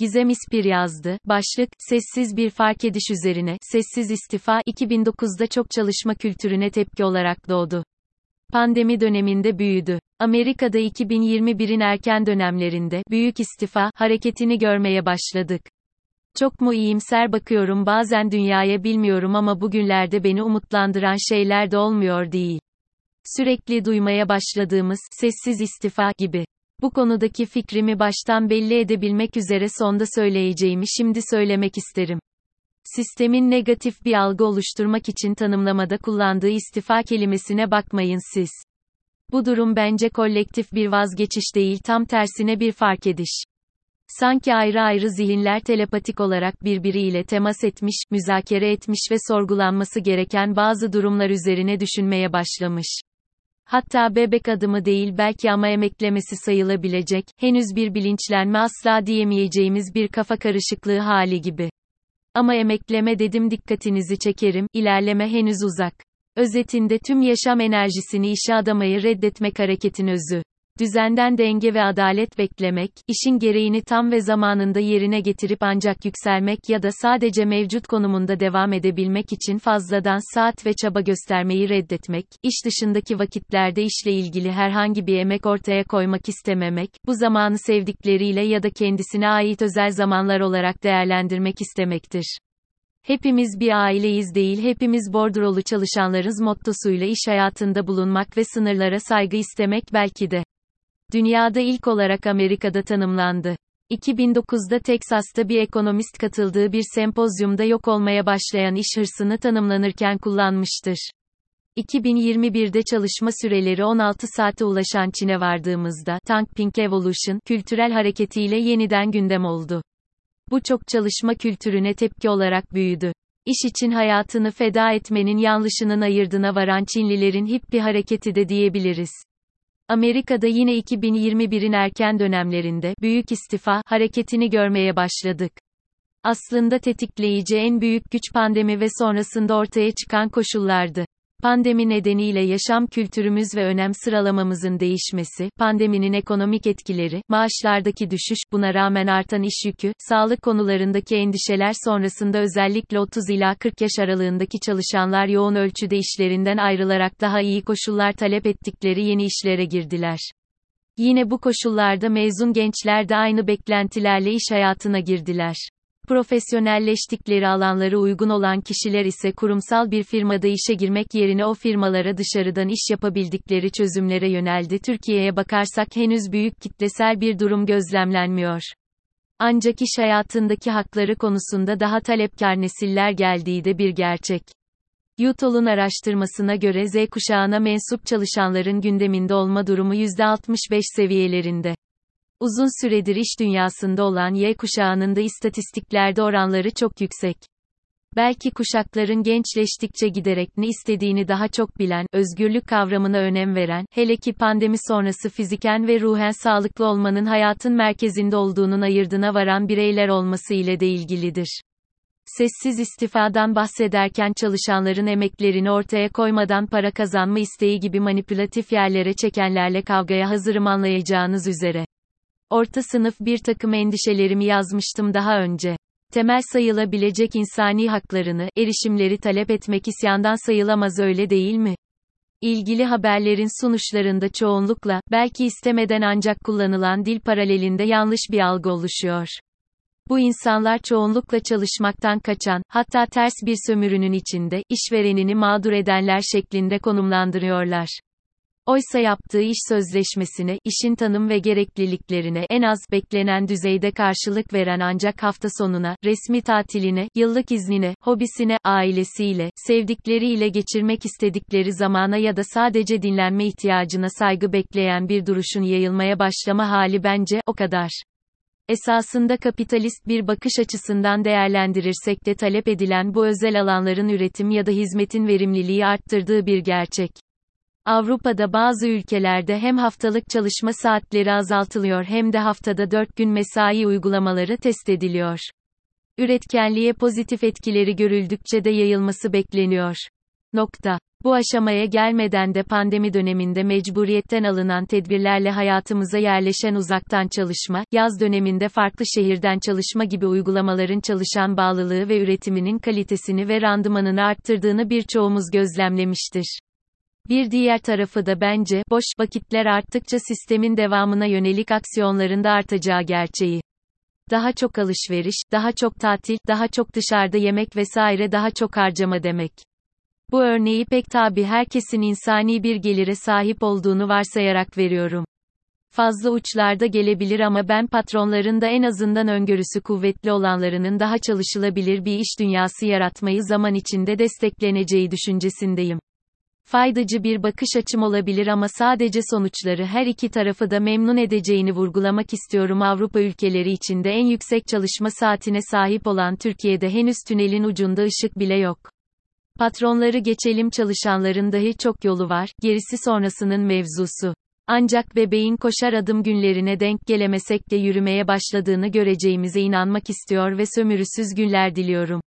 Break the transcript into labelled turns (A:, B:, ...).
A: Gizem İspir yazdı. Başlık, sessiz bir fark ediş üzerine, sessiz istifa, 2009'da çok çalışma kültürüne tepki olarak doğdu. Pandemi döneminde büyüdü. Amerika'da 2021'in erken dönemlerinde, büyük istifa, hareketini görmeye başladık. Çok mu iyimser bakıyorum bazen dünyaya bilmiyorum ama bugünlerde beni umutlandıran şeyler de olmuyor değil. Sürekli duymaya başladığımız, sessiz istifa gibi. Bu konudaki fikrimi baştan belli edebilmek üzere sonda söyleyeceğimi şimdi söylemek isterim. Sistemin negatif bir algı oluşturmak için tanımlamada kullandığı istifa kelimesine bakmayın siz. Bu durum bence kolektif bir vazgeçiş değil tam tersine bir fark ediş. Sanki ayrı ayrı zihinler telepatik olarak birbiriyle temas etmiş, müzakere etmiş ve sorgulanması gereken bazı durumlar üzerine düşünmeye başlamış. Hatta bebek adımı değil belki ama emeklemesi sayılabilecek, henüz bir bilinçlenme asla diyemeyeceğimiz bir kafa karışıklığı hali gibi. Ama emekleme dedim dikkatinizi çekerim, ilerleme henüz uzak. Özetinde tüm yaşam enerjisini işe adamayı reddetmek hareketin özü düzenden denge ve adalet beklemek, işin gereğini tam ve zamanında yerine getirip ancak yükselmek ya da sadece mevcut konumunda devam edebilmek için fazladan saat ve çaba göstermeyi reddetmek, iş dışındaki vakitlerde işle ilgili herhangi bir emek ortaya koymak istememek, bu zamanı sevdikleriyle ya da kendisine ait özel zamanlar olarak değerlendirmek istemektir. Hepimiz bir aileyiz değil hepimiz bordrolu çalışanlarız mottosuyla iş hayatında bulunmak ve sınırlara saygı istemek belki de. Dünyada ilk olarak Amerika'da tanımlandı. 2009'da Teksas'ta bir ekonomist katıldığı bir sempozyumda yok olmaya başlayan iş hırsını tanımlanırken kullanmıştır. 2021'de çalışma süreleri 16 saate ulaşan Çin'e vardığımızda, Tank Pink Evolution, kültürel hareketiyle yeniden gündem oldu. Bu çok çalışma kültürüne tepki olarak büyüdü. İş için hayatını feda etmenin yanlışının ayırdına varan Çinlilerin hip bir hareketi de diyebiliriz. Amerika'da yine 2021'in erken dönemlerinde büyük istifa hareketini görmeye başladık. Aslında tetikleyici en büyük güç pandemi ve sonrasında ortaya çıkan koşullardı. Pandemi nedeniyle yaşam kültürümüz ve önem sıralamamızın değişmesi, pandeminin ekonomik etkileri, maaşlardaki düşüş, buna rağmen artan iş yükü, sağlık konularındaki endişeler sonrasında özellikle 30 ila 40 yaş aralığındaki çalışanlar yoğun ölçüde işlerinden ayrılarak daha iyi koşullar talep ettikleri yeni işlere girdiler. Yine bu koşullarda mezun gençler de aynı beklentilerle iş hayatına girdiler. Profesyonelleştikleri alanlara uygun olan kişiler ise kurumsal bir firmada işe girmek yerine o firmalara dışarıdan iş yapabildikleri çözümlere yöneldi. Türkiye'ye bakarsak henüz büyük kitlesel bir durum gözlemlenmiyor. Ancak iş hayatındaki hakları konusunda daha talepkar nesiller geldiği de bir gerçek. Yutol'un araştırmasına göre Z kuşağına mensup çalışanların gündeminde olma durumu %65 seviyelerinde. Uzun süredir iş dünyasında olan Y kuşağının da istatistiklerde oranları çok yüksek. Belki kuşakların gençleştikçe giderek ne istediğini daha çok bilen, özgürlük kavramına önem veren, hele ki pandemi sonrası fiziken ve ruhen sağlıklı olmanın hayatın merkezinde olduğunun ayırdına varan bireyler olması ile de ilgilidir. Sessiz istifadan bahsederken çalışanların emeklerini ortaya koymadan para kazanma isteği gibi manipülatif yerlere çekenlerle kavgaya hazırım anlayacağınız üzere. Orta sınıf bir takım endişelerimi yazmıştım daha önce. Temel sayılabilecek insani haklarını, erişimleri talep etmek isyandan sayılamaz öyle değil mi? İlgili haberlerin sunuşlarında çoğunlukla, belki istemeden ancak kullanılan dil paralelinde yanlış bir algı oluşuyor. Bu insanlar çoğunlukla çalışmaktan kaçan, hatta ters bir sömürünün içinde, işverenini mağdur edenler şeklinde konumlandırıyorlar. Oysa yaptığı iş sözleşmesine, işin tanım ve gerekliliklerine en az beklenen düzeyde karşılık veren ancak hafta sonuna, resmi tatiline, yıllık iznine, hobisine, ailesiyle, sevdikleriyle geçirmek istedikleri zamana ya da sadece dinlenme ihtiyacına saygı bekleyen bir duruşun yayılmaya başlama hali bence o kadar. Esasında kapitalist bir bakış açısından değerlendirirsek de talep edilen bu özel alanların üretim ya da hizmetin verimliliği arttırdığı bir gerçek. Avrupa'da bazı ülkelerde hem haftalık çalışma saatleri azaltılıyor hem de haftada 4 gün mesai uygulamaları test ediliyor. Üretkenliğe pozitif etkileri görüldükçe de yayılması bekleniyor. Nokta. Bu aşamaya gelmeden de pandemi döneminde mecburiyetten alınan tedbirlerle hayatımıza yerleşen uzaktan çalışma, yaz döneminde farklı şehirden çalışma gibi uygulamaların çalışan bağlılığı ve üretiminin kalitesini ve randımanını arttırdığını birçoğumuz gözlemlemiştir. Bir diğer tarafı da bence, boş vakitler arttıkça sistemin devamına yönelik aksiyonların da artacağı gerçeği. Daha çok alışveriş, daha çok tatil, daha çok dışarıda yemek vesaire daha çok harcama demek. Bu örneği pek tabi herkesin insani bir gelire sahip olduğunu varsayarak veriyorum. Fazla uçlarda gelebilir ama ben patronların da en azından öngörüsü kuvvetli olanlarının daha çalışılabilir bir iş dünyası yaratmayı zaman içinde destekleneceği düşüncesindeyim. Faydacı bir bakış açım olabilir ama sadece sonuçları her iki tarafı da memnun edeceğini vurgulamak istiyorum. Avrupa ülkeleri içinde en yüksek çalışma saatine sahip olan Türkiye'de henüz tünelin ucunda ışık bile yok. Patronları geçelim çalışanların dahi çok yolu var, gerisi sonrasının mevzusu. Ancak bebeğin koşar adım günlerine denk gelemesek de yürümeye başladığını göreceğimize inanmak istiyor ve sömürüsüz günler diliyorum.